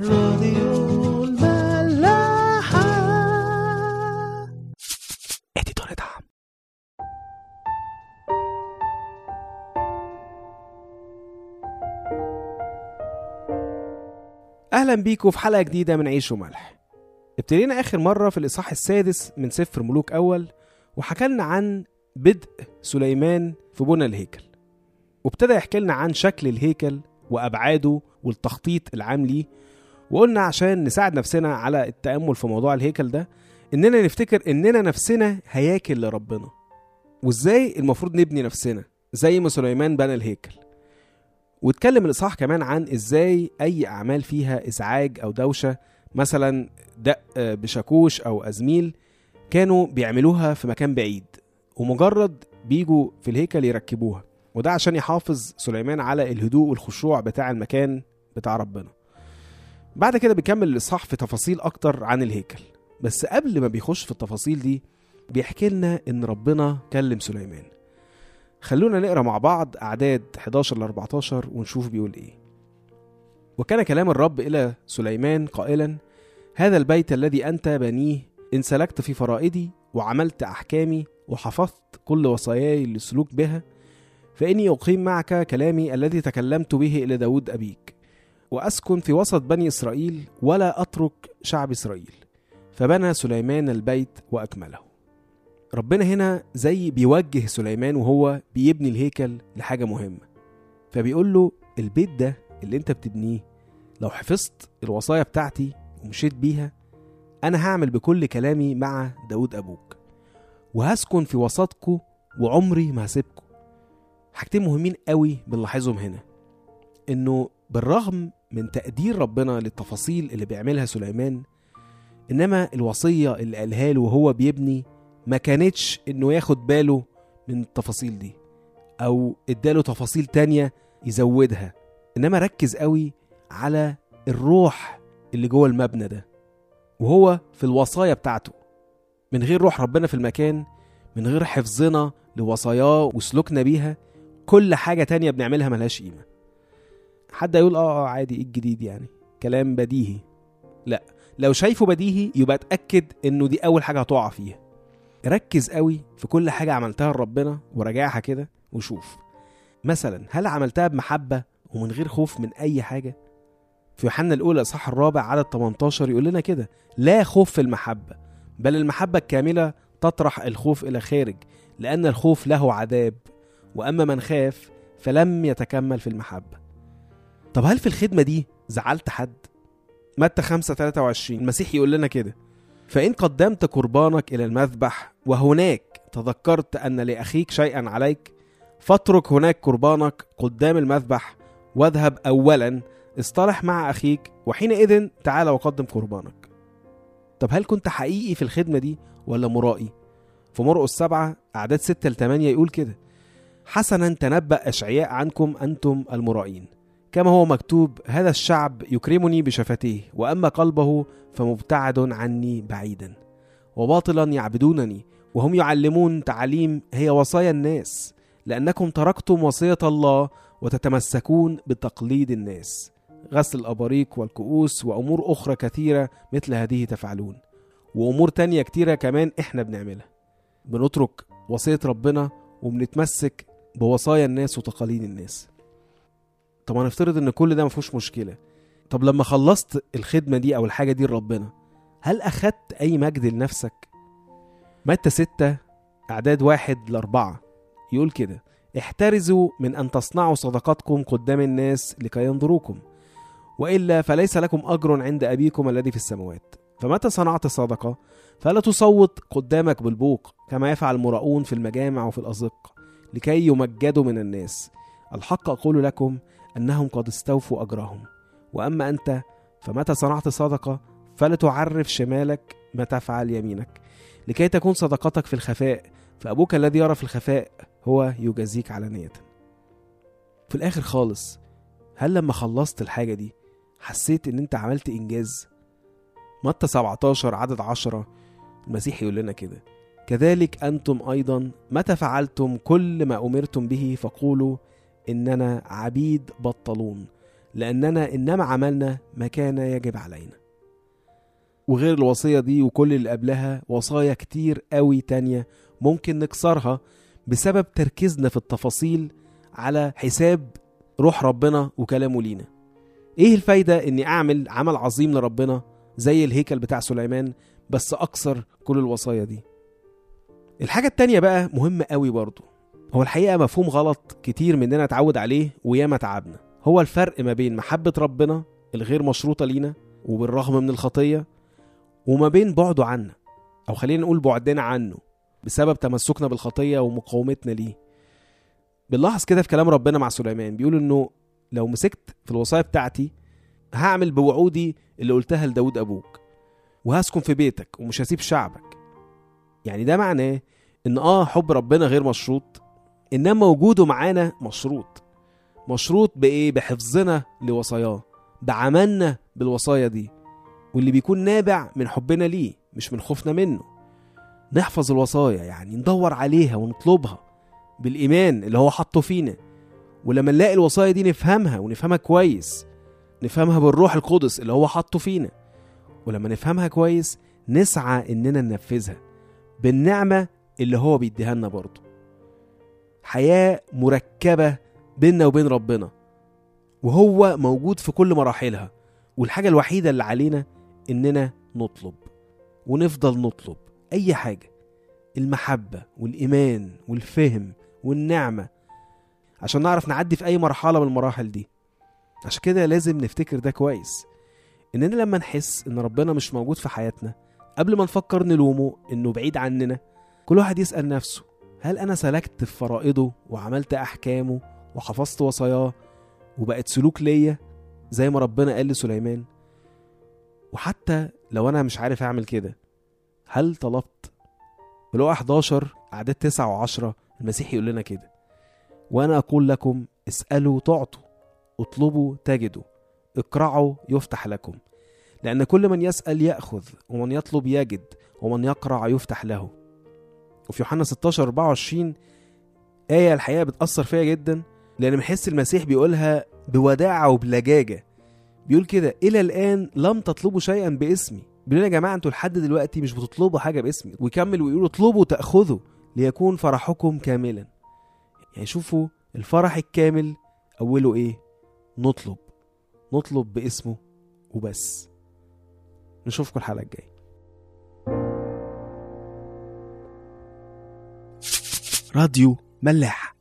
راديو الملاحة. اديتور دعم. أهلا بيكم في حلقة جديدة من عيش وملح. ابتدينا آخر مرة في الإصحاح السادس من سفر ملوك أول وحكلنا عن بدء سليمان في بنى الهيكل. وابتدى يحكي لنا عن شكل الهيكل وأبعاده والتخطيط العام ليه وقلنا عشان نساعد نفسنا على التأمل في موضوع الهيكل ده إننا نفتكر إننا نفسنا هياكل لربنا. وإزاي المفروض نبني نفسنا؟ زي ما سليمان بنى الهيكل. واتكلم الإصحاح كمان عن إزاي أي أعمال فيها إزعاج أو دوشة مثلا دق بشاكوش أو أزميل كانوا بيعملوها في مكان بعيد ومجرد بيجوا في الهيكل يركبوها. وده عشان يحافظ سليمان على الهدوء والخشوع بتاع المكان بتاع ربنا. بعد كده بيكمل الإصحاح في تفاصيل أكتر عن الهيكل. بس قبل ما بيخش في التفاصيل دي بيحكي لنا إن ربنا كلم سليمان. خلونا نقرأ مع بعض أعداد 11 ل 14 ونشوف بيقول إيه. وكان كلام الرب إلى سليمان قائلا هذا البيت الذي أنت بنيه إن سلكت في فرائدي وعملت أحكامي وحفظت كل وصاياي للسلوك بها فإني أقيم معك كلامي الذي تكلمت به إلى داود أبيك. وأسكن في وسط بني إسرائيل ولا أترك شعب إسرائيل. فبنى سليمان البيت وأكمله. ربنا هنا زي بيوجه سليمان وهو بيبني الهيكل لحاجة مهمة. فبيقول له البيت ده اللي أنت بتبنيه لو حفظت الوصايا بتاعتي ومشيت بيها أنا هعمل بكل كلامي مع داود أبوك. وهسكن في وسطكم وعمري ما هسيبكم حاجتين مهمين قوي بنلاحظهم هنا. إنه بالرغم من تقدير ربنا للتفاصيل اللي بيعملها سليمان إنما الوصية اللي قالها له وهو بيبني ما كانتش إنه ياخد باله من التفاصيل دي أو إداله تفاصيل تانية يزودها إنما ركز قوي على الروح اللي جوه المبنى ده وهو في الوصايا بتاعته. من غير روح ربنا في المكان من غير حفظنا لوصاياه وسلوكنا بيها كل حاجة تانية بنعملها ملهاش قيمة. حد يقول آه عادي إيه الجديد يعني؟ كلام بديهي. لا لو شايفه بديهي يبقى اتأكد إنه دي أول حاجة هتقع فيها. ركز قوي في كل حاجة عملتها لربنا وراجعها كده وشوف. مثلا هل عملتها بمحبة ومن غير خوف من أي حاجة؟ في يوحنا الأولى صح الرابع عدد 18 يقول لنا كده لا خوف في المحبة بل المحبة الكاملة تطرح الخوف إلى خارج لأن الخوف له عذاب وأما من خاف فلم يتكمل في المحبة. طب هل في الخدمة دي زعلت حد؟ متى 5 23 المسيح يقول لنا كده فإن قدمت قربانك إلى المذبح وهناك تذكرت أن لأخيك شيئا عليك فاترك هناك قربانك قدام المذبح واذهب أولا اصطلح مع أخيك وحينئذ تعال وقدم قربانك طب هل كنت حقيقي في الخدمة دي ولا مرائي؟ في مرقس سبعة أعداد ستة لتمانية يقول كده حسنا تنبأ أشعياء عنكم أنتم المرائين كما هو مكتوب هذا الشعب يكرمني بشفتيه وأما قلبه فمبتعد عني بعيدا وباطلا يعبدونني وهم يعلمون تعاليم هي وصايا الناس لأنكم تركتم وصية الله وتتمسكون بتقليد الناس غسل الأباريق والكؤوس وأمور أخرى كثيرة مثل هذه تفعلون وأمور تانية كتيرة كمان إحنا بنعملها بنترك وصية ربنا وبنتمسك بوصايا الناس وتقاليد الناس. طب هنفترض إن كل ده مفيهوش مشكلة. طب لما خلصت الخدمة دي أو الحاجة دي لربنا هل أخدت أي مجد لنفسك؟ متى ستة؟ أعداد واحد لأربعة. يقول كده احترزوا من أن تصنعوا صدقاتكم قدام الناس لكي ينظروكم وإلا فليس لكم أجر عند أبيكم الذي في السماوات. فمتى صنعت صدقه فلا تصوت قدامك بالبوق كما يفعل المراؤون في المجامع وفي الأزق لكي يمجدوا من الناس. الحق أقول لكم أنهم قد استوفوا أجرهم. وأما أنت فمتى صنعت صدقة فلا تعرف شمالك ما تفعل يمينك. لكي تكون صدقتك في الخفاء فأبوك الذي يرى في الخفاء هو يجازيك علانيه في الآخر خالص هل لما خلصت الحاجة دي حسيت إن أنت عملت إنجاز؟ متى 17 عدد 10 المسيح يقول لنا كده. كذلك أنتم أيضا متى فعلتم كل ما أمرتم به فقولوا اننا عبيد بطلون لأننا إنما عملنا ما كان يجب علينا. وغير الوصية دي وكل اللي قبلها وصايا كتير قوي تانية ممكن نكسرها بسبب تركيزنا في التفاصيل على حساب روح ربنا وكلامه لينا. إيه الفايدة إني أعمل عمل عظيم لربنا زي الهيكل بتاع سليمان بس أكسر كل الوصايا دي؟ الحاجة التانية بقى مهمة قوي برضو. هو الحقيقة مفهوم غلط كتير مننا أتعود عليه وياما تعبنا. هو الفرق ما بين محبة ربنا الغير مشروطة لينا وبالرغم من الخطية وما بين بعده عنا أو خلينا نقول بعدنا عنه بسبب تمسكنا بالخطية ومقاومتنا ليه. بنلاحظ كده في كلام ربنا مع سليمان بيقول إنه لو مسكت في الوصايا بتاعتي هعمل بوعودي اللي قلتها لداود أبوك وهسكن في بيتك ومش هسيب شعبك. يعني ده معناه إن آه حب ربنا غير مشروط إنما وجوده معانا مشروط. مشروط بإيه؟ بحفظنا لوصاياه بعملنا بالوصايا دي. واللي بيكون نابع من حبنا ليه مش من خوفنا منه. نحفظ الوصايا يعني ندور عليها ونطلبها بالإيمان اللي هو حطه فينا. ولما نلاقي الوصايا دي نفهمها ونفهمها كويس نفهمها بالروح القدس اللي هو حطه فينا. ولما نفهمها كويس نسعى إننا ننفذها بالنعمة اللي هو بيديها لنا برضه. حياة مركبة بيننا وبين ربنا. وهو موجود في كل مراحلها. والحاجة الوحيدة اللي علينا إننا نطلب. ونفضل نطلب أي حاجة. المحبة والإيمان والفهم والنعمة. عشان نعرف نعدي في أي مرحلة من المراحل دي. عشان كده لازم نفتكر ده كويس. إننا لما نحس إن ربنا مش موجود في حياتنا قبل ما نفكر نلومه إنه بعيد عننا كل واحد يسأل نفسه هل أنا سلكت في فرائضه وعملت أحكامه وحفظت وصاياه وبقت سلوك ليا زي ما ربنا قال لسليمان؟ وحتى لو أنا مش عارف أعمل كده هل طلبت؟ ولو 11 أعداد 9 و10 المسيح يقول لنا كده وأنا أقول لكم اسألوا تعطوا اطلبوا تجدوا اقرعوا يفتح لكم لأن كل من يسأل يأخذ ومن يطلب يجد ومن يقرع يفتح له. وفي يوحنا 16 24 آية الحقيقة بتأثر فيا جدا لأن بنحس المسيح بيقولها بوداعة وبلجاجة. بيقول كده إلى الآن لم تطلبوا شيئا باسمي. بيقول يا جماعة أنتوا لحد دلوقتي مش بتطلبوا حاجة باسمي. ويكمل ويقول اطلبوا تأخذوا ليكون فرحكم كاملا. يعني شوفوا الفرح الكامل أوله إيه؟ نطلب. نطلب باسمه وبس. نشوفكم الحلقة الجاية. راديو ملاح.